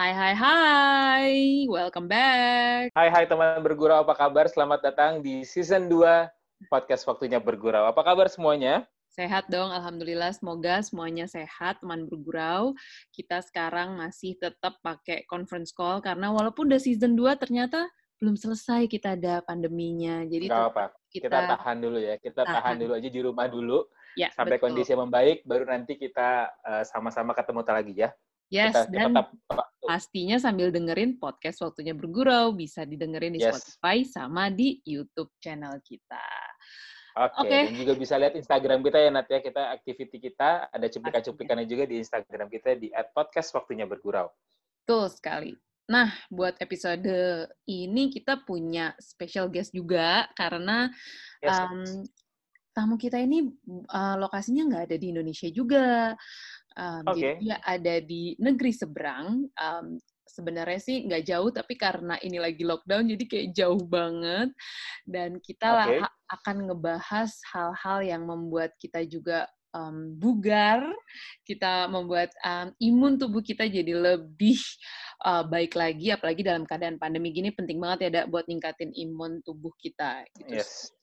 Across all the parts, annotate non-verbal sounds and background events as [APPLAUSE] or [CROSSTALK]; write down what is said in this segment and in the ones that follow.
Hai hai hai, welcome back. Hai hai teman bergurau, apa kabar? Selamat datang di season 2 podcast Waktunya Bergurau. Apa kabar semuanya? Sehat dong, Alhamdulillah. Semoga semuanya sehat, teman bergurau. Kita sekarang masih tetap pakai conference call, karena walaupun udah season 2, ternyata belum selesai kita ada pandeminya. Jadi Gak apa, kita, kita tahan dulu ya. Kita tahan. tahan dulu aja di rumah dulu. Ya, sampai betul. kondisi membaik, baru nanti kita uh, sama-sama ketemu lagi ya. Yes, kita, dan kita pastinya sambil dengerin podcast Waktunya Bergurau, bisa didengerin di yes. Spotify sama di YouTube channel kita. Oke, okay. okay. dan juga bisa lihat Instagram kita ya, Nat ya. Kita activity kita, ada cuplikan-cuplikannya juga di Instagram kita di @podcast Waktunya Bergurau. Betul sekali. Nah, buat episode ini kita punya special guest juga karena yes. um, tamu kita ini uh, lokasinya nggak ada di Indonesia juga. Um, okay. Jadi dia ada di negeri seberang. Um, sebenarnya sih nggak jauh, tapi karena ini lagi lockdown, jadi kayak jauh banget. Dan kita okay. lah akan ngebahas hal-hal yang membuat kita juga um, bugar, kita membuat um, imun tubuh kita jadi lebih uh, baik lagi, apalagi dalam keadaan pandemi gini penting banget ya, Dak, buat ningkatin imun tubuh kita. Gitu. Yes.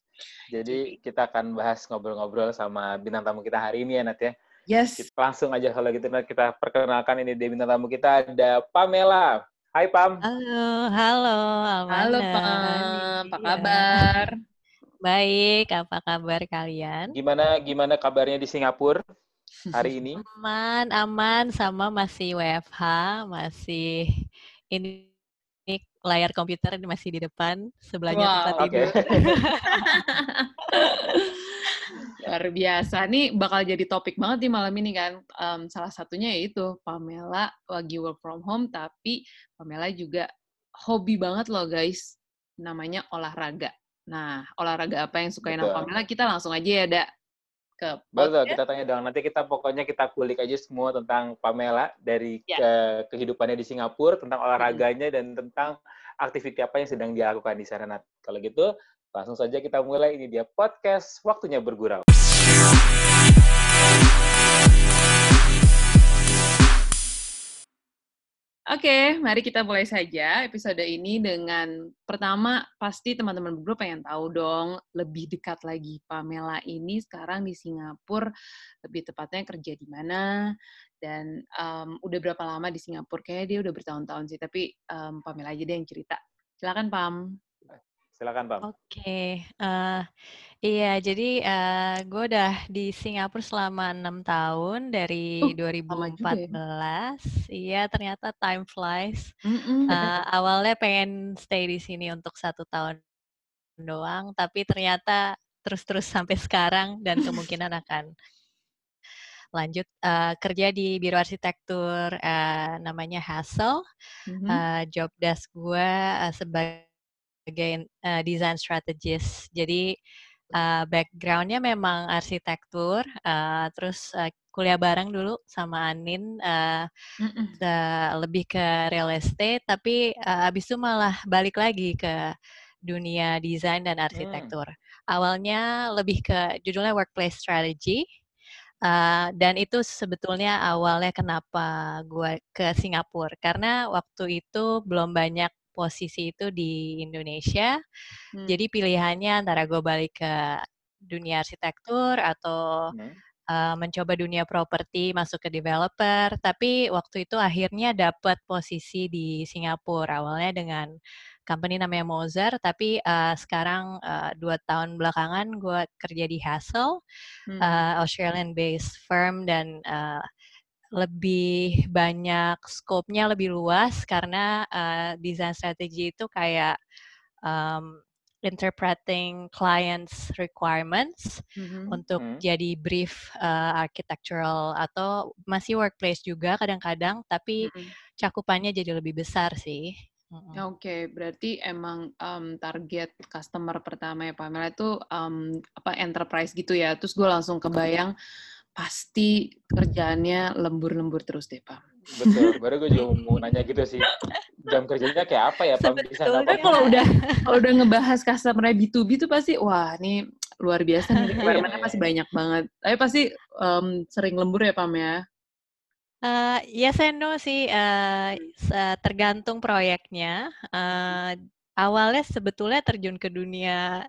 Jadi kita akan bahas ngobrol-ngobrol sama bintang tamu kita hari ini ya, Nat ya. Yes. Kita langsung aja kalau gitu kita perkenalkan ini di bintang tamu kita ada Pamela. Hai Pam. Halo, halo. Amanda. Halo Pam, apa kabar? Baik, apa kabar kalian? Gimana gimana kabarnya di Singapura hari ini? Aman, aman sama masih WFH, masih ini layar komputer masih di depan, sebelahnya wow, tempat tidur. Okay. [LAUGHS] Luar biasa. Nih bakal jadi topik banget di malam ini kan. Um, salah satunya yaitu Pamela lagi work from home, tapi Pamela juga hobi banget loh guys. Namanya olahraga. Nah, olahraga apa yang sukain Pamela? Kita langsung aja ya, Dak. Ke Betul, kita tanya dong. Nanti kita pokoknya kita kulik aja semua tentang Pamela dari ya. ke kehidupannya di Singapura, tentang olahraganya, hmm. dan tentang aktiviti apa yang sedang dilakukan di sana. Nah, kalau gitu, langsung saja kita mulai. Ini dia podcast Waktunya Bergurau. Oke, mari kita mulai saja episode ini dengan pertama pasti teman-teman berdua pengen tahu dong lebih dekat lagi Pamela ini sekarang di Singapura lebih tepatnya kerja di mana dan um, udah berapa lama di Singapura? Kayaknya dia udah bertahun-tahun sih, tapi um, Pamela aja deh yang cerita. Silakan Pam. Silakan Pam. Oke, okay. uh, iya jadi uh, gue udah di Singapura selama enam tahun dari uh, 2014. Ya? Iya ternyata time flies. Mm -mm. Uh, awalnya pengen stay di sini untuk satu tahun doang, tapi ternyata terus-terus sampai [LAUGHS] sekarang dan kemungkinan akan lanjut uh, kerja di biro arsitektur uh, namanya Hassel. Mm -hmm. uh, job desk gue uh, sebagai sebagai uh, design strategist. Jadi uh, backgroundnya memang arsitektur, uh, terus uh, kuliah bareng dulu sama Anin, uh, lebih ke real estate, tapi uh, abis itu malah balik lagi ke dunia desain dan arsitektur. Mm. Awalnya lebih ke judulnya workplace strategy, uh, dan itu sebetulnya awalnya kenapa gue ke Singapura karena waktu itu belum banyak posisi itu di Indonesia. Hmm. Jadi pilihannya antara gue balik ke dunia arsitektur atau hmm. uh, mencoba dunia properti masuk ke developer. Tapi waktu itu akhirnya dapat posisi di Singapura awalnya dengan company namanya Moser, tapi uh, sekarang uh, dua tahun belakangan gue kerja di Hassel, hmm. uh, Australian-based firm dan uh, lebih banyak scope-nya lebih luas karena uh, design strategy itu kayak um, interpreting clients requirements mm-hmm. untuk mm-hmm. jadi brief uh, architectural atau masih workplace juga kadang-kadang tapi mm-hmm. cakupannya jadi lebih besar sih. Oke, okay, berarti emang um, target customer pertama ya Pamela itu um, apa enterprise gitu ya. Terus gue langsung kebayang mm-hmm pasti kerjaannya lembur-lembur terus deh, Pak. Betul, baru gue juga [LAUGHS] mau nanya gitu sih. Jam kerjanya kayak apa ya, Pak? Bisa kalau udah kalau udah ngebahas customer B2B tuh pasti, wah ini luar biasa nih, requirement pasti banyak banget. Tapi pasti um, sering lembur ya, Pam ya? Uh, yes and no sih, uh, tergantung proyeknya. Uh, awalnya sebetulnya terjun ke dunia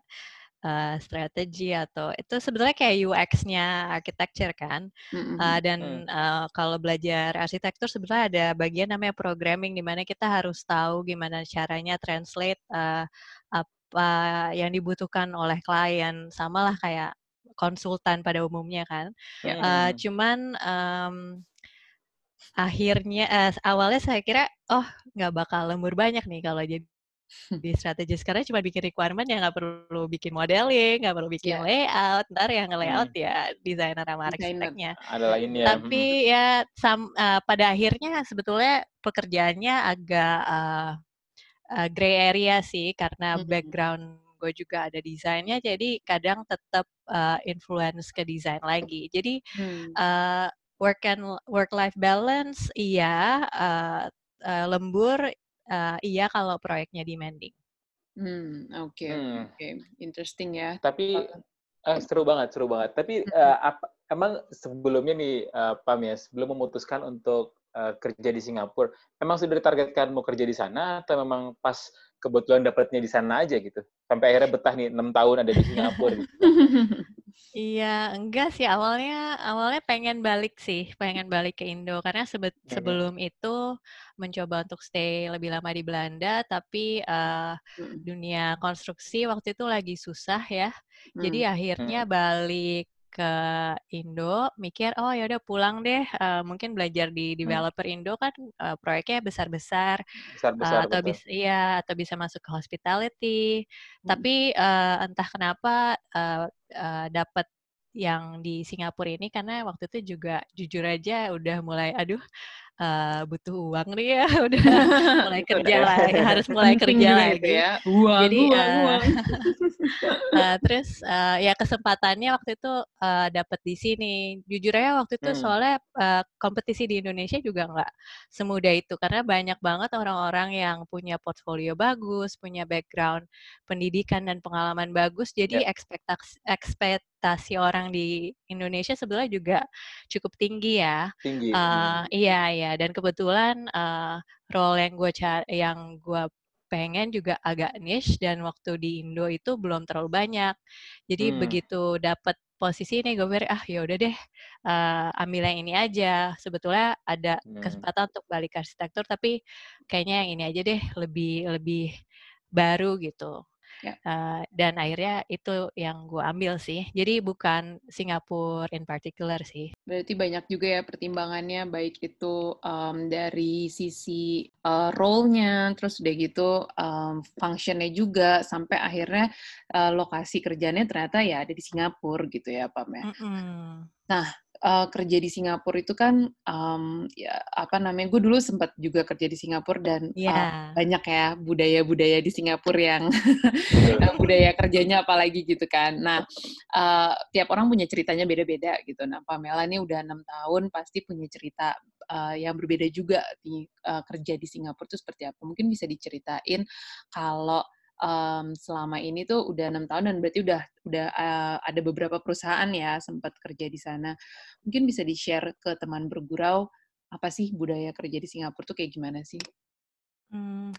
uh, strategi atau itu sebetulnya kayak UX-nya architecture kan. Mm-hmm. Uh, dan uh, kalau belajar arsitektur sebetulnya ada bagian namanya programming di mana kita harus tahu gimana caranya translate uh, apa yang dibutuhkan oleh klien. Samalah kayak konsultan pada umumnya kan. Mm-hmm. Uh, cuman um, akhirnya uh, awalnya saya kira oh nggak bakal lembur banyak nih kalau jadi [LAUGHS] di strategis karena cuma bikin requirement ya nggak perlu bikin modeling, nggak perlu bikin yeah. layout, ntar yang layout hmm. ya desainer sama arsiteknya. Ada lainnya. [LAUGHS] Tapi hmm. ya sam, uh, pada akhirnya sebetulnya pekerjaannya agak uh, uh, gray area sih karena hmm. background gue juga ada desainnya jadi kadang tetap uh, influence ke desain lagi. Jadi hmm. uh, work and work life balance iya uh, uh, lembur uh, iya kalau proyeknya demanding. Hmm, oke, okay, hmm. oke, okay. interesting ya. Tapi uh, seru banget, seru banget. Tapi uh, apa, emang sebelumnya nih uh, Pam ya, sebelum memutuskan untuk uh, kerja di Singapura, emang sudah ditargetkan mau kerja di sana atau memang pas kebetulan dapatnya di sana aja gitu? Sampai akhirnya betah nih enam tahun ada di Singapura. Gitu. [LAUGHS] Iya, enggak sih awalnya awalnya pengen balik sih, pengen balik ke Indo karena sebet, hmm. sebelum itu mencoba untuk stay lebih lama di Belanda tapi uh, hmm. dunia konstruksi waktu itu lagi susah ya. Hmm. Jadi akhirnya hmm. balik ke Indo, mikir oh ya udah pulang deh, uh, mungkin belajar di developer hmm. Indo kan uh, proyeknya besar-besar, uh, atau bisa iya atau bisa masuk ke hospitality. Hmm. Tapi uh, entah kenapa uh, uh, dapat yang di Singapura ini karena waktu itu juga jujur aja udah mulai aduh uh, butuh uang nih ya [LAUGHS] udah mulai [LAUGHS] kerja lagi harus mulai kerja lagi ya uang jadi uang, uh, uang. uh, [LAUGHS] terus uh, ya kesempatannya waktu itu uh, dapat di sini jujur aja waktu itu hmm. soalnya uh, kompetisi di Indonesia juga nggak semudah itu karena banyak banget orang-orang yang punya portfolio bagus punya background pendidikan dan pengalaman bagus jadi yeah. ekspektasi ekspektasi orang di Indonesia sebenarnya juga cukup tinggi ya. Tinggi uh, iya iya. Ya dan kebetulan uh, role yang gue cari yang gue pengen juga agak niche dan waktu di Indo itu belum terlalu banyak. Jadi hmm. begitu dapet posisi ini gue pikir ah ya udah deh uh, ambil yang ini aja. Sebetulnya ada hmm. kesempatan untuk balik arsitektur tapi kayaknya yang ini aja deh lebih lebih baru gitu Ya. Uh, dan akhirnya itu yang gue ambil sih. Jadi bukan Singapura in particular sih. Berarti banyak juga ya pertimbangannya, baik itu um, dari sisi uh, role-nya, terus udah gitu um, function-nya juga, sampai akhirnya uh, lokasi kerjanya ternyata ya ada di Singapura gitu ya, Pam ya. Mm -hmm. Nah, uh, kerja di Singapura itu kan um, ya apa namanya gue dulu sempat juga kerja di Singapura dan yeah. uh, banyak ya budaya-budaya di Singapura yang [LAUGHS] budaya kerjanya apalagi gitu kan. Nah uh, tiap orang punya ceritanya beda-beda gitu. Nah Pamela ini udah enam tahun pasti punya cerita uh, yang berbeda juga di uh, kerja di Singapura itu seperti apa. Mungkin bisa diceritain kalau um, selama ini tuh udah enam tahun dan berarti udah udah uh, ada beberapa perusahaan ya sempat kerja di sana. Mungkin bisa di share ke teman bergurau apa sih budaya kerja di Singapura tuh kayak gimana sih? Hmm,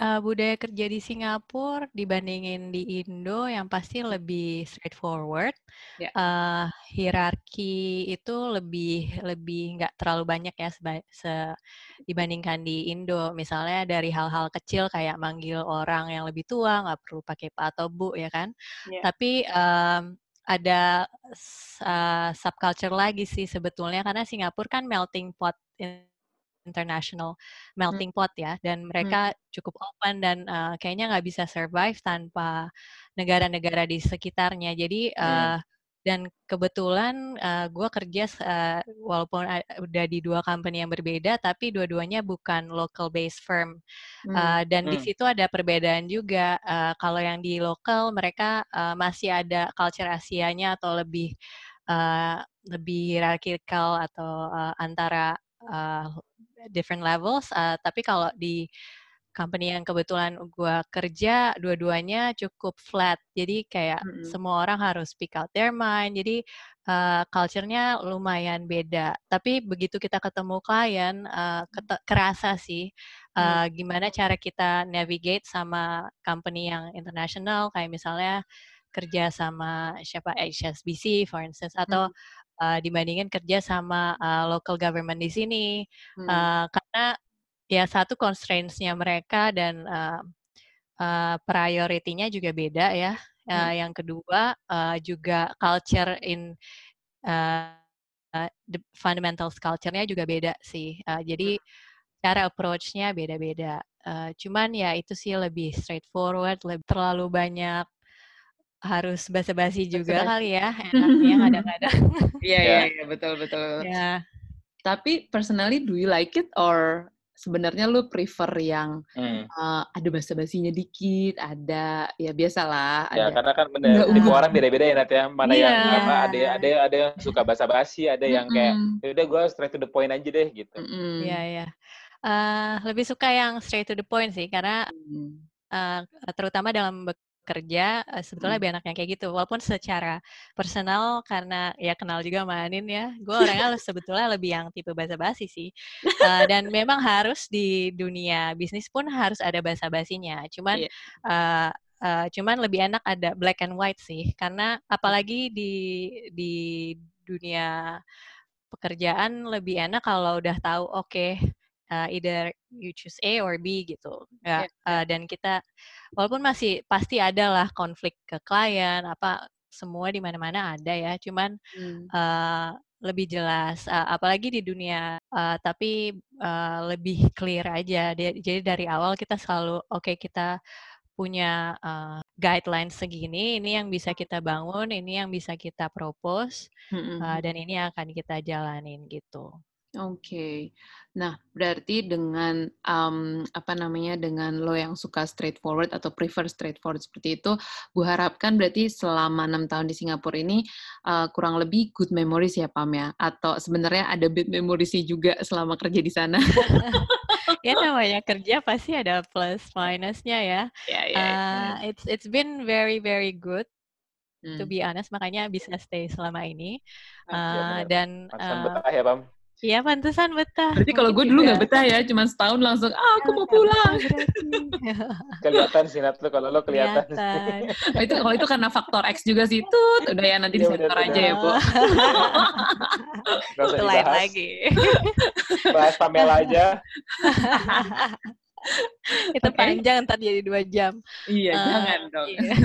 uh, budaya kerja di Singapura dibandingin di Indo yang pasti lebih straightforward. Yeah. Ya. Uh, hierarki itu lebih lebih nggak terlalu banyak ya seba, se, dibandingkan di Indo. Misalnya dari hal-hal kecil kayak manggil orang yang lebih tua nggak perlu pakai pak atau bu ya kan. Yeah. Tapi um, ada uh, subculture lagi sih sebetulnya karena Singapura kan melting pot international hmm. melting pot ya dan hmm. mereka hmm. cukup open dan uh, kayaknya nggak bisa survive tanpa negara-negara di sekitarnya jadi uh, hmm. dan kebetulan uh, gue kerja uh, walaupun udah di dua company yang berbeda tapi dua-duanya bukan local based firm uh, dan hmm. di situ ada perbedaan juga uh, kalau yang di lokal mereka uh, masih ada culture Asianya atau lebih uh, lebih hierarchical atau uh, antara uh, different levels. Uh, tapi kalau di company yang kebetulan gue kerja, dua-duanya cukup flat. Jadi kayak mm -hmm. semua orang harus speak out their mind. Jadi uh, culture-nya lumayan beda. Tapi begitu kita ketemu klien, uh, kerasa sih uh, gimana cara kita navigate sama company yang international, kayak misalnya kerja sama siapa HSBC, for instance, atau uh, dibandingin kerja sama uh, local government di sini, uh, karena ya satu constraints-nya mereka dan uh, uh, priority-nya juga beda ya. Uh, hmm. Yang kedua uh, juga culture in uh, the fundamentals culture-nya juga beda sih. Uh, jadi hmm. cara approach-nya beda-beda. Uh, cuman ya itu sih lebih straightforward, lebih terlalu banyak harus basa-basi juga basa kali ya [LAUGHS] enaknya kadang-kadang. Iya iya iya betul betul. Ya. Tapi personally do you like it or sebenarnya lu prefer yang hmm. uh, ada basa-basinya dikit, ada ya biasalah. Ya karena kan bener tipe orang beda-beda ya Nat ya. Mana yeah. yang apa ada ada ada yang suka basa-basi, ada yang kayak ya udah gue straight to the point aja deh gitu. Iya mm -hmm. iya. Yeah, uh, lebih suka yang straight to the point sih karena uh, terutama dalam kerja uh, sebetulnya hmm. lebih enaknya kayak gitu walaupun secara personal karena ya kenal juga sama Anin ya gue orangnya sebetulnya lebih yang tipe basa-basi sih uh, dan memang harus di dunia bisnis pun harus ada basa-basinya cuman yeah. Iya. uh, uh, cuman lebih enak ada black and white sih karena apalagi di di dunia pekerjaan lebih enak kalau udah tahu oke okay, uh, either you choose A or B gitu ya yeah, uh, dan kita walaupun masih pasti ada lah konflik ke klien apa semua di mana-mana ada ya cuman hmm. uh, lebih jelas uh, apalagi di dunia uh, tapi uh, lebih clear aja jadi dari awal kita selalu oke okay, kita punya uh, guidelines segini, ini yang bisa kita bangun, ini yang bisa kita propose, -hmm. uh, dan ini akan kita jalanin gitu. Oke. Okay. Nah, berarti dengan um, apa namanya dengan lo yang suka straightforward atau prefer straightforward seperti itu, gue harapkan berarti selama enam tahun di Singapura ini uh, kurang lebih good memories ya Pam ya, atau sebenarnya ada bad memories juga selama kerja di sana. [LAUGHS] ya namanya kerja pasti ada plus minusnya ya. Yeah, yeah, uh, it's it's been very very good hmm. to be honest makanya bisa stay selama ini uh, ya, dan uh, betah ya Pam Iya, pantesan betah. Berarti kalau gue dulu nggak betah ya, cuma setahun langsung, ah aku mau pulang. [LAUGHS] kelihatan sih, Nat, kalau lo kelihatan. oh, itu kalau itu karena faktor X juga sih, tut. Udah ya, nanti ya, disensor aja ya, Bu. [LAUGHS] Usah dibahas. lagi. [LAUGHS] Bahas Pamela aja. itu okay. panjang, ntar jadi dua jam. Iya, uh, jangan dong. Iya.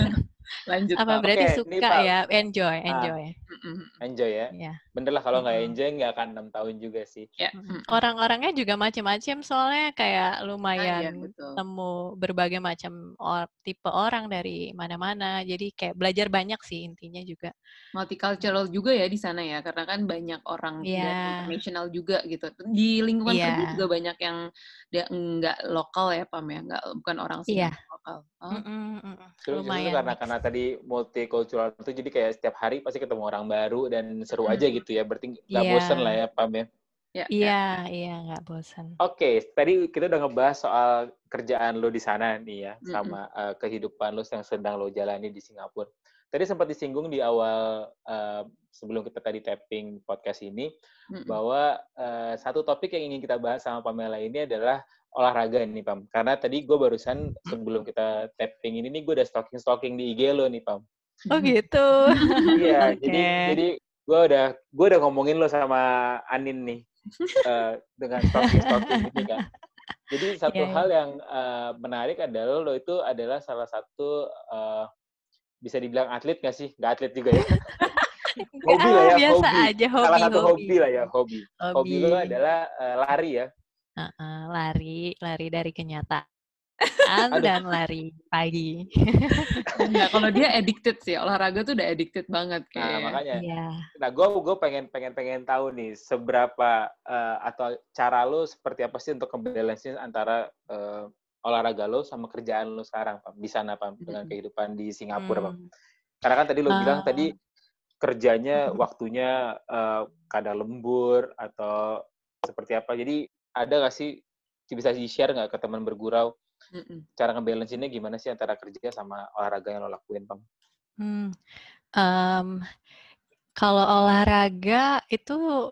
Lanjut. Apa Pak. berarti okay, suka nih, ya? Enjoy, enjoy. Ah, enjoy ya. Yeah. Bener lah kalau nggak mm -hmm. enjoy nggak akan enam tahun juga sih. Yeah. Mm -hmm. Orang-orangnya juga macam-macam soalnya kayak lumayan ah, iya, temu berbagai macam or, tipe orang dari mana-mana. Jadi kayak belajar banyak sih intinya juga. Multicultural juga ya di sana ya, karena kan banyak orang yeah. internasional juga gitu. Di lingkungan yeah. kerja juga banyak yang nggak lokal ya Pam ya, nggak bukan orang sini yeah. Lokal. Oh. Mm -mm, Lumayan. karena karena tadi multicultural itu jadi kayak setiap hari pasti ketemu orang baru dan seru hmm. aja gitu ya. Berarti nggak yeah. bosen lah ya, Pam ya. Ya, iya, iya nggak bosan. Oke, okay, tadi kita udah ngebahas soal kerjaan lo di sana nih ya, mm-hmm. sama uh, kehidupan lo yang sedang lo jalani di Singapura. Tadi sempat disinggung di awal uh, sebelum kita tadi tapping podcast ini mm-hmm. bahwa uh, satu topik yang ingin kita bahas sama Pamela ini adalah olahraga nih Pam. Karena tadi gue barusan sebelum kita tapping ini nih gue udah stalking stalking di IG lo nih Pam. Oh gitu. Iya, okay. [LAUGHS] jadi jadi gue udah gue udah ngomongin lo sama Anin nih uh, [LAUGHS] dengan stalking stalking ini kan. Jadi satu yeah, iya. hal yang uh, menarik adalah lo itu adalah salah satu uh, bisa dibilang atlet gak sih? Gak atlet juga ya. [LAUGHS] [LAUGHS] hobi lah ya, biasa hobi. Aja, hobi. Salah satu hobi, hobi lah ya, hobi. Hobi, hobi lo adalah uh, lari ya. Uh, uh, lari, lari dari kenyataan [LAUGHS] dan lari pagi. [LAUGHS] Enggak, kalau dia addicted sih, olahraga tuh udah addicted banget kayak. Nah, makanya. Yeah. Nah, gue gue pengen pengen pengen tahu nih seberapa uh, atau cara lo seperti apa sih untuk ngebalancein antara uh, olahraga lo sama kerjaan lo sekarang, Pak, di sana, Pak, dengan kehidupan di Singapura, Pak. Hmm. Karena kan tadi lo uh, bilang tadi kerjanya [LAUGHS] waktunya uh, kadang lembur atau seperti apa. Jadi ada nggak sih bisa di-share nggak ke teman bergurau Mm-mm. cara ngebalance ini gimana sih antara kerja sama olahraga yang lo lakuin? Hmm. Um, Kalau olahraga itu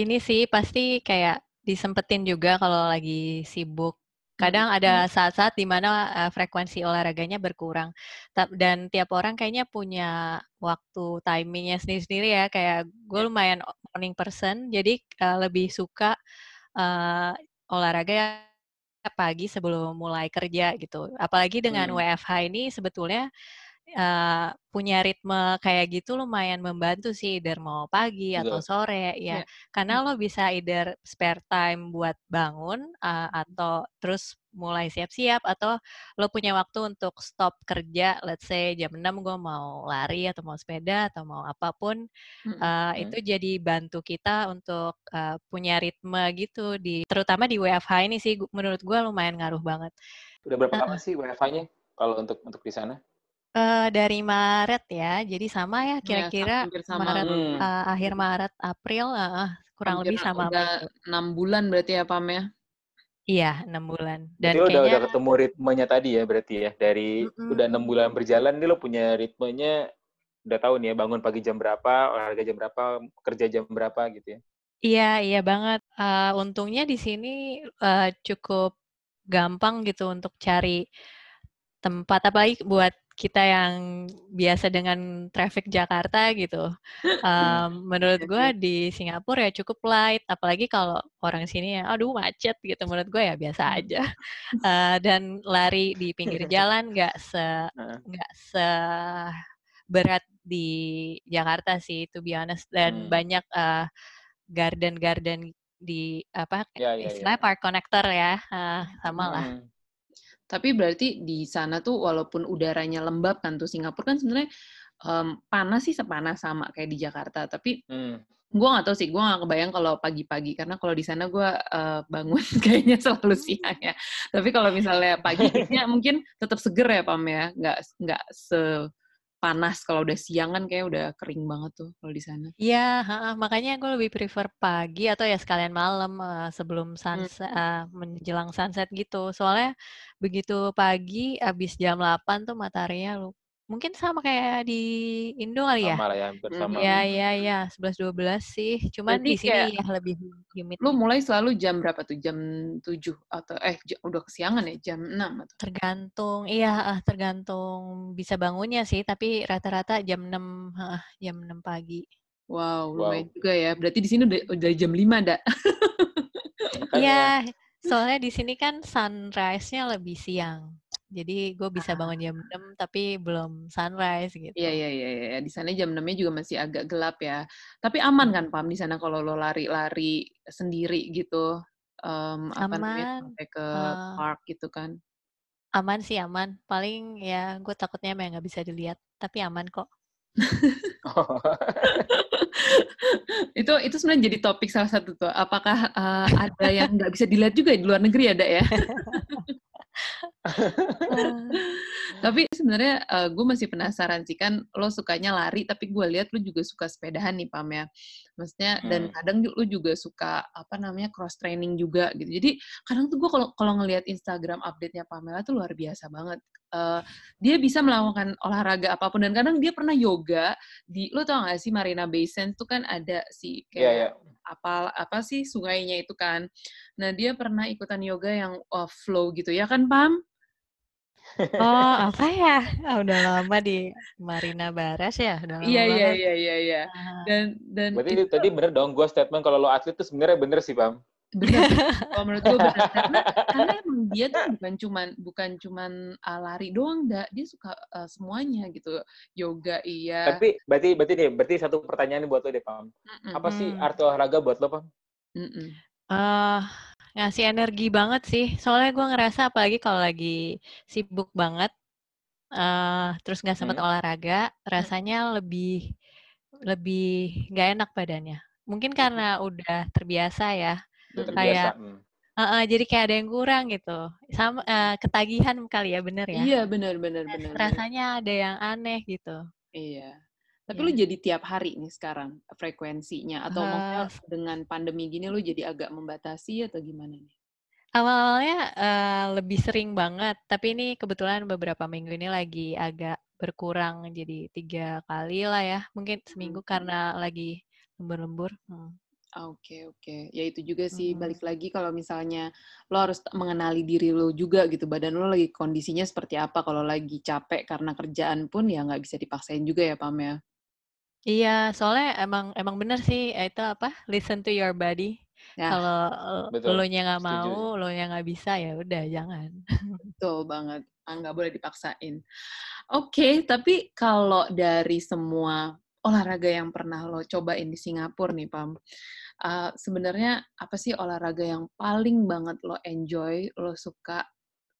ini sih pasti kayak disempetin juga kalau lagi sibuk. Kadang ada saat-saat di mana uh, frekuensi olahraganya berkurang. Dan tiap orang kayaknya punya waktu timingnya sendiri-sendiri ya. Kayak gue iya. lumayan morning person, jadi uh, lebih suka uh, olahraga pagi sebelum mulai kerja gitu. Apalagi dengan hmm. WFH ini sebetulnya uh, punya ritme kayak gitu lumayan membantu sih, either mau pagi atau sore ya. Yeah. Karena hmm. lo bisa either spare time buat bangun uh, atau terus mulai siap-siap atau lo punya waktu untuk stop kerja, let's say jam 6 gue mau lari atau mau sepeda atau mau apa pun, uh, hmm. itu jadi bantu kita untuk uh, punya ritme gitu di terutama di WFH ini sih menurut gue lumayan ngaruh banget. Udah berapa uh, lama sih WFH-nya kalau untuk untuk di sana? Uh, dari Maret ya, jadi sama ya iya, kira-kira ya, Maret hmm. uh, akhir Maret April uh, kurang hampir lebih sama. Udah enam bulan berarti ya Pam ya? Iya enam bulan. Dan Jadi kayaknya, udah udah ketemu ritmenya tadi ya berarti ya dari mm -mm. udah enam bulan berjalan nih lo punya ritmenya udah tahu nih ya bangun pagi jam berapa, olahraga jam berapa, kerja jam berapa gitu ya? Iya iya banget. Uh, untungnya di sini uh, cukup gampang gitu untuk cari tempat apalagi buat kita yang biasa dengan traffic Jakarta gitu. Um, menurut gue di Singapura ya cukup light, apalagi kalau orang sini ya, aduh macet gitu. Menurut gue ya biasa hmm. aja. Uh, dan lari di pinggir [LAUGHS] jalan nggak se nggak se berat di Jakarta sih, to be honest. Dan hmm. banyak uh, garden-garden di apa ya, ya, istilah ya. park connector ya, uh, sama lah. Hmm tapi berarti di sana tuh walaupun udaranya lembab kan tuh Singapura kan sebenarnya um, panas sih sepanas sama kayak di Jakarta. Tapi hmm. gue nggak tahu sih, gue nggak kebayang kalau pagi-pagi karena kalau di sana gue uh, bangun [LAUGHS] kayaknya selalu siang ya. Tapi kalau misalnya pagi mungkin tetap seger ya Pam ya, nggak nggak se panas kalau udah siang kan kayak udah kering banget tuh kalau di sana. Iya, makanya gue lebih prefer pagi atau ya sekalian malam uh, sebelum sunset hmm. uh, menjelang sunset gitu. Soalnya begitu pagi abis jam 8 tuh mataharinya lu Mungkin sama kayak di Indo kali ya? Sama lah ya, bersama. Iya, iya, iya. 11 12 sih. Cuman Berarti di sini ya lebih humid. Lu mulai selalu jam berapa tuh? Jam 7 atau eh udah kesiangan ya jam 6 atau? Tergantung. Iya, tergantung bisa bangunnya sih, tapi rata-rata jam 6 uh, jam 6 pagi. Wow, lumayan wow. juga ya. Berarti di sini udah, udah jam 5, Dak. Iya, [LAUGHS] soalnya di sini kan sunrise-nya lebih siang. Jadi gue bisa bangun jam 6 tapi belum sunrise gitu. Iya iya iya iya di sana jam 6-nya juga masih agak gelap ya. Tapi aman kan Pam di sana kalau lo lari-lari sendiri gitu. Um, apa aman. namanya sampai ke uh, park gitu kan. Aman sih aman. Paling ya gue takutnya emang nggak bisa dilihat, tapi aman kok. [LAUGHS] itu itu sebenarnya jadi topik salah satu tuh. Apakah uh, ada yang nggak bisa dilihat juga di luar negeri ada ya? [LAUGHS] [LAUGHS] [LAUGHS] [LAUGHS] uh, tapi sebenarnya uh, eh, gue masih penasaran sih kan lo sukanya lari tapi gue lihat lo juga suka sepedahan nih Pam ya. Maksudnya hmm. dan kadang lo juga suka apa namanya cross training juga gitu. Jadi kadang tuh gue kalau kalau ngelihat Instagram update-nya Pamela tuh luar biasa banget. Uh, dia bisa melakukan olahraga apa pun dan kadang dia pernah yoga di lo tau gak sih Marina Bay Sands tuh kan ada si kayak yeah, yeah. apa apa sih sungainya itu kan. Nah dia pernah ikutan yoga yang uh, flow gitu. Ya kan Pam Oh, [LAUGHS] apa ya? Oh, udah lama di Marina Baras ya? Udah lama iya, iya, iya, iya, iya. Dan dan Berarti itu, tadi bener dong gue statement kalau lo atlet tuh sebenarnya bener sih, Pam. Bener. kalau menurut gue bener [LAUGHS] karena, karena emang dia tuh bukan cuman bukan cuman uh, lari doang. Dia suka uh, semuanya gitu. Yoga iya. Tapi berarti berarti nih, berarti satu pertanyaan buat lo deh, Pam. Mm -mm. Apa sih arti olahraga buat lo, Pam? Mm -mm. Uh, Ngasih energi banget sih. Soalnya gue ngerasa apalagi kalau lagi sibuk banget, uh, terus nggak sempat hmm. olahraga, rasanya lebih lebih nggak enak badannya. Mungkin karena udah terbiasa ya. Udah terbiasa. Kayak hmm. uh, uh, jadi kayak ada yang kurang gitu. Sama uh, ketagihan kali ya, bener ya? Iya, bener bener bener. Rasanya ada yang aneh gitu. Iya. Tapi yeah. lu jadi tiap hari nih sekarang frekuensinya atau uh, dengan pandemi gini lu jadi agak membatasi atau gimana nih? Awal-awalnya uh, lebih sering banget, tapi ini kebetulan beberapa minggu ini lagi agak berkurang jadi tiga kali lah ya, mungkin seminggu hmm. karena lagi lembur-lembur. Hmm. Oke oke, ya itu juga sih hmm. balik lagi kalau misalnya lo harus mengenali diri lo juga gitu, badan lo lagi kondisinya seperti apa. Kalau lagi capek karena kerjaan pun ya nggak bisa dipaksain juga ya Pam ya. Iya, soalnya emang emang bener sih itu apa listen to your body. Ya. Kalau lo nya nggak mau, lo nya nggak bisa ya udah jangan. [LAUGHS] Betul banget, ah, nggak boleh dipaksain. Oke, okay, tapi kalau dari semua olahraga yang pernah lo cobain di Singapura nih, Pam, uh, sebenarnya apa sih olahraga yang paling banget lo enjoy, lo suka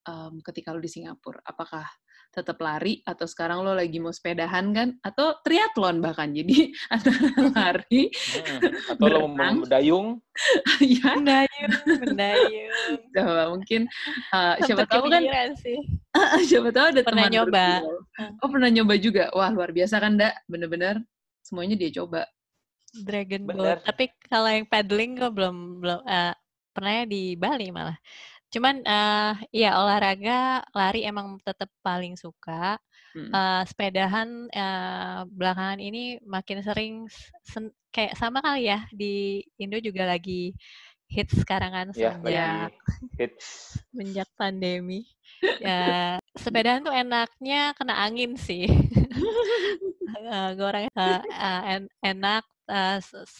um, ketika lo di Singapura? Apakah tetap lari atau sekarang lo lagi mau sepedahan kan atau triathlon bahkan. Jadi [LAUGHS] antara lari hmm, atau lo mau mendayung. [LAUGHS] Ya mendayung mendayung. [LAUGHS] Coba mungkin uh, siapa tahu kan sih. siapa tahu ada pernah teman nyoba? oh pernah nyoba juga? Wah luar biasa kan dak bener-bener semuanya dia coba. Dragon Boat. Tapi kalau yang paddling gue belum belum uh, pernah di Bali malah Cuman uh, ya olahraga lari emang tetap paling suka. Hmm. Uh, sepedahan uh, belakangan ini makin sering sen kayak sama kali ya di Indo juga lagi hits sekarang kan ya, sejak hits. [LAUGHS] sejak pandemi. [LAUGHS] Ya, sepedahan tuh enaknya kena angin sih. [LAUGHS] uh, orangnya uh, uh, en enak uh,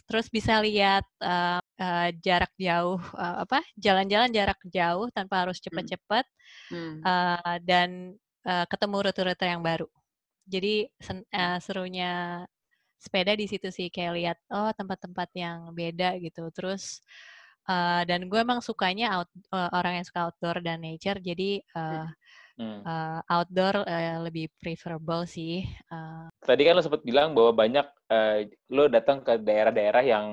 terus bisa lihat uh, uh, jarak jauh uh, apa jalan-jalan jarak jauh tanpa harus cepat-cepat hmm. uh, dan uh, ketemu rute-rute yang baru jadi sen, uh, serunya sepeda di situ sih kayak lihat oh tempat-tempat yang beda gitu terus uh, dan gue emang sukanya out, uh, orang yang suka outdoor dan nature jadi uh, hmm. Uh, outdoor uh, lebih preferable sih. Uh. Tadi kan lo sempat bilang bahwa banyak uh, lo datang ke daerah-daerah yang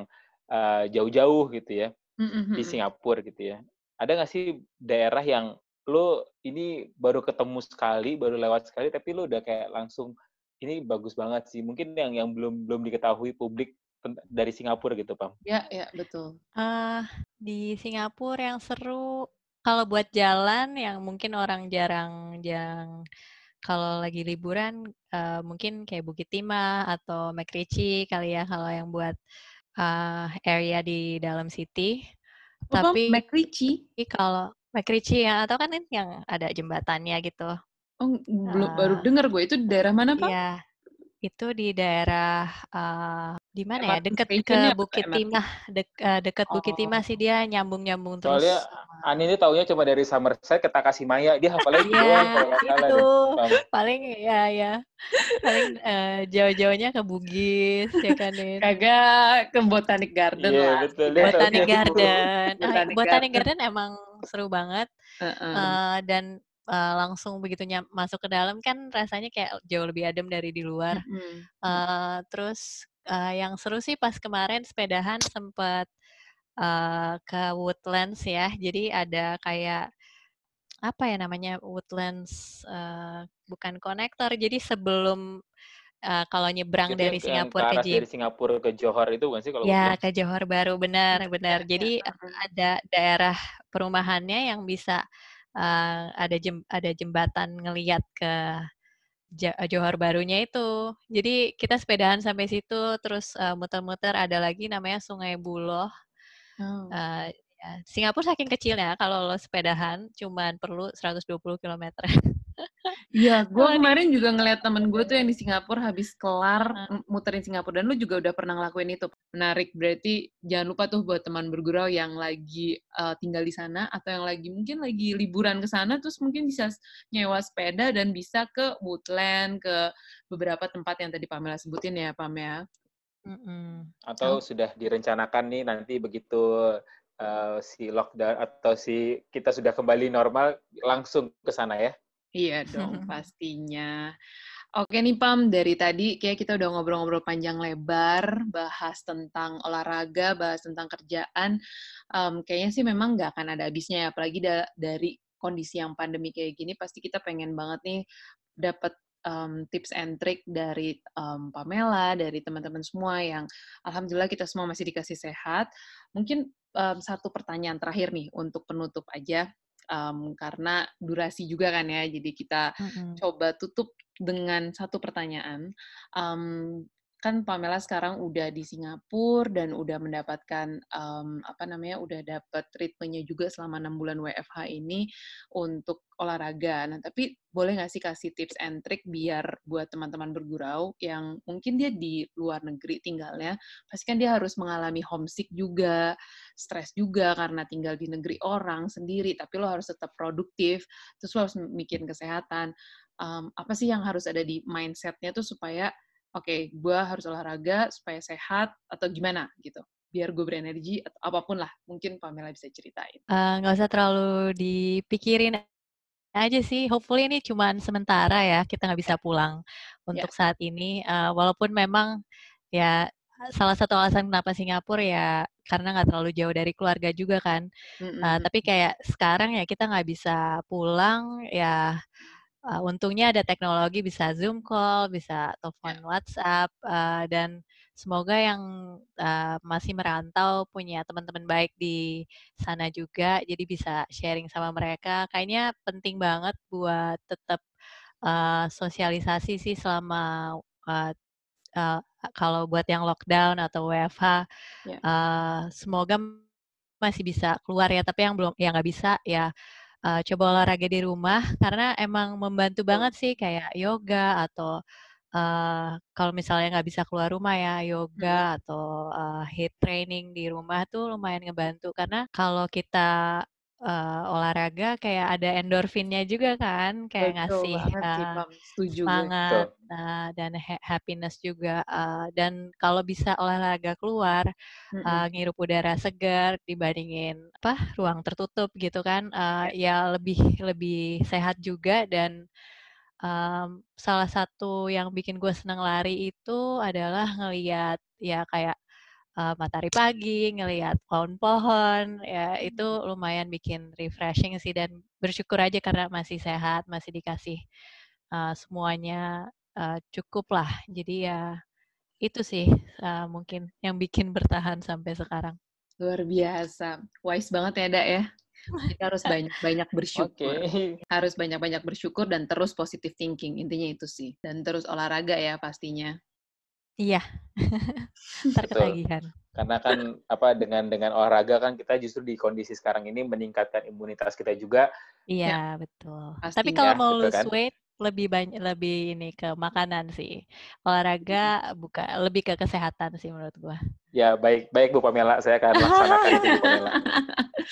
uh, jauh-jauh gitu ya mm-hmm. di Singapura gitu ya. Ada nggak sih daerah yang lo ini baru ketemu sekali, baru lewat sekali, tapi lo udah kayak langsung ini bagus banget sih. Mungkin yang yang belum belum diketahui publik dari Singapura gitu, Pam. Ya, ya, betul. Uh, di Singapura yang seru kalau buat jalan yang mungkin orang jarang yang kalau lagi liburan uh, mungkin kayak Bukit Timah atau McRitchie kali ya kalau yang buat uh, area di dalam city. Oh, Tapi McRitchie kalau McRitchie ya atau kan yang ada jembatannya gitu. Oh, belum uh, baru dengar gue itu di daerah mana, Pak? Iya. Itu di daerah uh, di mana ya? Dekat ke Bukit Timah, dek, uh, dekat oh. Bukit Timah sih dia nyambung-nyambung terus. Soalnya Ani ini taunya cuma dari Somerset ke Takashimaya, dia hafalnya gitu yeah, itu. Paling ya ya. Paling uh, jauh-jauhnya ke Bugis ya kan ini. Kagak ke Botanic Garden yeah, lah. Betul, Botanic Garden. Botanic, Botanic Garden. Garden emang seru banget. Uh -uh. Uh, dan uh, langsung begitu masuk ke dalam kan rasanya kayak jauh lebih adem dari di luar. Mm -hmm. uh, terus uh, yang seru sih pas kemarin sepedahan sempat uh, ke Woodlands ya. Jadi ada kayak apa ya namanya Woodlands uh, bukan konektor. Jadi sebelum uh, kalau nyebrang Jadi dari Singapura ke, ke dari Singapura ke Johor itu bukan sih kalau Ya, ke Johor baru benar benar. [LAUGHS] Jadi ya. ada daerah perumahannya yang bisa uh, ada jem, ada jembatan ngelihat ke Johor barunya itu. Jadi kita sepedahan sampai situ, terus uh, muter-muter ada lagi namanya Sungai Buloh. Oh. Uh. Singapura saking kecilnya kalau lo sepedahan cuman perlu 120 km. [LAUGHS] Iya, gue kemarin juga ngeliat temen gue tuh yang di Singapura habis kelar muterin Singapura dan lu juga udah pernah ngelakuin itu. Menarik, berarti jangan lupa tuh buat teman bergurau yang lagi uh, tinggal di sana atau yang lagi mungkin lagi liburan ke sana terus mungkin bisa nyewa sepeda dan bisa ke woodland, ke beberapa tempat yang tadi Pamela sebutin ya, Pam ya. Mm-mm. Atau oh. sudah direncanakan nih nanti begitu uh, si lockdown atau si kita sudah kembali normal langsung ke sana ya. Iya dong, [LAUGHS] pastinya. Oke nih Pam, dari tadi kayak kita udah ngobrol-ngobrol panjang lebar, bahas tentang olahraga, bahas tentang kerjaan. Um, kayaknya sih memang nggak akan ada habisnya ya, apalagi da dari kondisi yang pandemi kayak gini, pasti kita pengen banget nih dapat um, tips and trick dari um, Pamela, dari teman-teman semua yang alhamdulillah kita semua masih dikasih sehat. Mungkin um, satu pertanyaan terakhir nih untuk penutup aja um, karena durasi juga kan ya. Jadi kita mm-hmm. coba tutup dengan satu pertanyaan. Um, kan Pamela sekarang udah di Singapura dan udah mendapatkan um, apa namanya udah dapat treatmentnya juga selama enam bulan WFH ini untuk olahraga. Nah tapi boleh nggak sih kasih tips and trick biar buat teman-teman bergurau yang mungkin dia di luar negeri tinggalnya, pasti kan dia harus mengalami homesick juga, stres juga karena tinggal di negeri orang sendiri. Tapi lo harus tetap produktif, terus lo harus mikirin kesehatan. Um, apa sih yang harus ada di mindsetnya tuh supaya oke, okay, gue harus olahraga supaya sehat atau gimana gitu. Biar gue berenergi atau apa pun lah mungkin Pamela bisa ceritain. Eh, nggak uh, usah terlalu dipikirin aja sih. Hopefully ini cuma sementara ya kita nggak bisa pulang untuk yeah. saat ini. Uh, walaupun memang ya salah satu alasan kenapa Singapura ya karena nggak terlalu jauh dari keluarga juga kan. Mm -hmm. uh, tapi kayak sekarang ya kita nggak bisa pulang ya uh, untungnya ada teknologi bisa Zoom call, bisa telepon yeah. WhatsApp, uh, dan semoga yang uh, masih merantau punya teman-teman baik di sana juga, jadi bisa sharing sama mereka. Kayaknya penting banget buat tetap uh, sosialisasi sih selama uh, uh, kalau buat yang lockdown atau WFH, yeah. uh, semoga masih bisa keluar ya. Tapi yang belum, yang nggak bisa ya uh, coba olahraga di rumah karena emang membantu banget sih kayak yoga atau uh, kalau misalnya nggak bisa keluar rumah ya yoga atau uh, hit training di rumah tuh lumayan ngebantu. Karena kalau kita uh, olahraga kayak ada endorfinnya juga kan, kayak Betul ngasih uh, semangat uh, dan ha happiness juga. Uh, dan kalau bisa olahraga keluar, mm -hmm. uh, ngirup udara segar dibandingin apa ruang tertutup gitu kan, uh, ya lebih lebih sehat juga dan um, salah satu yang bikin gue senang lari itu adalah ngeliat ya kayak uh, matahari pagi, ngelihat pohon-pohon, ya itu hmm. lumayan bikin refreshing sih dan bersyukur aja karena masih sehat, masih dikasih uh, semuanya uh, cukup lah. Jadi ya itu sih uh, mungkin yang bikin bertahan sampai sekarang. Luar biasa, wise banget ya, Dak ya. Kita harus banyak-banyak [LAUGHS] bersyukur. Okay. Harus banyak-banyak bersyukur dan terus positive thinking. Intinya itu sih. Dan terus olahraga ya pastinya. Iya. [LAUGHS] Ntar ketagihan. Karena kan apa dengan dengan olahraga kan kita justru di kondisi sekarang ini meningkatkan imunitas kita juga. Iya, ya. betul. Pastinya, Tapi kalau mau lose kan? weight lebih banyak lebih ini ke makanan sih. Olahraga buka lebih ke kesehatan sih menurut gua. Ya, baik baik Bu Pamela, saya akan laksanakan itu Bu Pamela.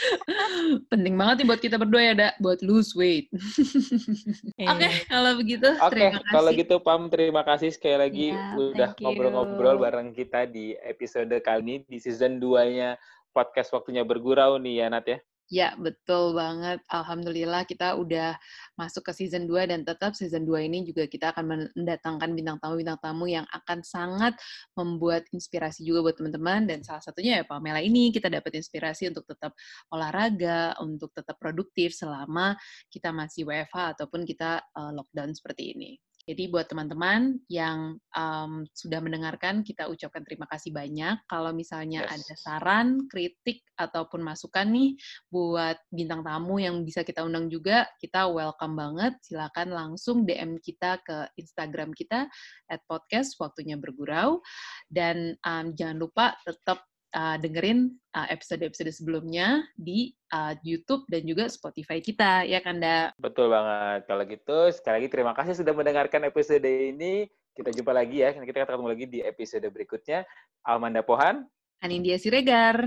[LAUGHS] Penting banget nih buat kita berdua ya, Dak, buat lose weight. Oke, okay, kalau begitu Oke, okay, kalau gitu Pam terima kasih sekali lagi yeah, udah ngobrol-ngobrol bareng kita di episode kali ini di season 2-nya podcast waktunya bergurau nih ya Nat ya. Ya, betul banget. Alhamdulillah kita udah masuk ke season 2 dan tetap season 2 ini juga kita akan mendatangkan bintang tamu-bintang tamu yang akan sangat membuat inspirasi juga buat teman-teman dan salah satunya ya Pamela ini kita dapat inspirasi untuk tetap olahraga, untuk tetap produktif selama kita masih WFH ataupun kita uh, lockdown seperti ini. Jadi buat teman-teman yang um, sudah mendengarkan, kita ucapkan terima kasih banyak. Kalau misalnya yes. ada saran, kritik, ataupun masukan nih buat bintang tamu yang bisa kita undang juga, kita welcome banget. Silakan langsung DM kita ke Instagram kita, at podcast, waktunya bergurau. Dan um, jangan lupa tetap uh, dengerin uh, episode-episode sebelumnya di uh, YouTube dan juga Spotify kita, ya Kanda? Betul banget. Kalau gitu, sekali lagi terima kasih sudah mendengarkan episode ini. Kita jumpa lagi ya. Kita ketemu lagi di episode berikutnya. Almanda Pohan. Anindya Siregar.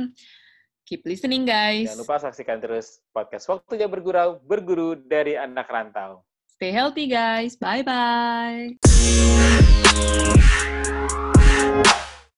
Keep listening, guys. Jangan lupa saksikan terus podcast Waktunya Bergurau, berguru dari anak rantau. Stay healthy, guys. Bye-bye.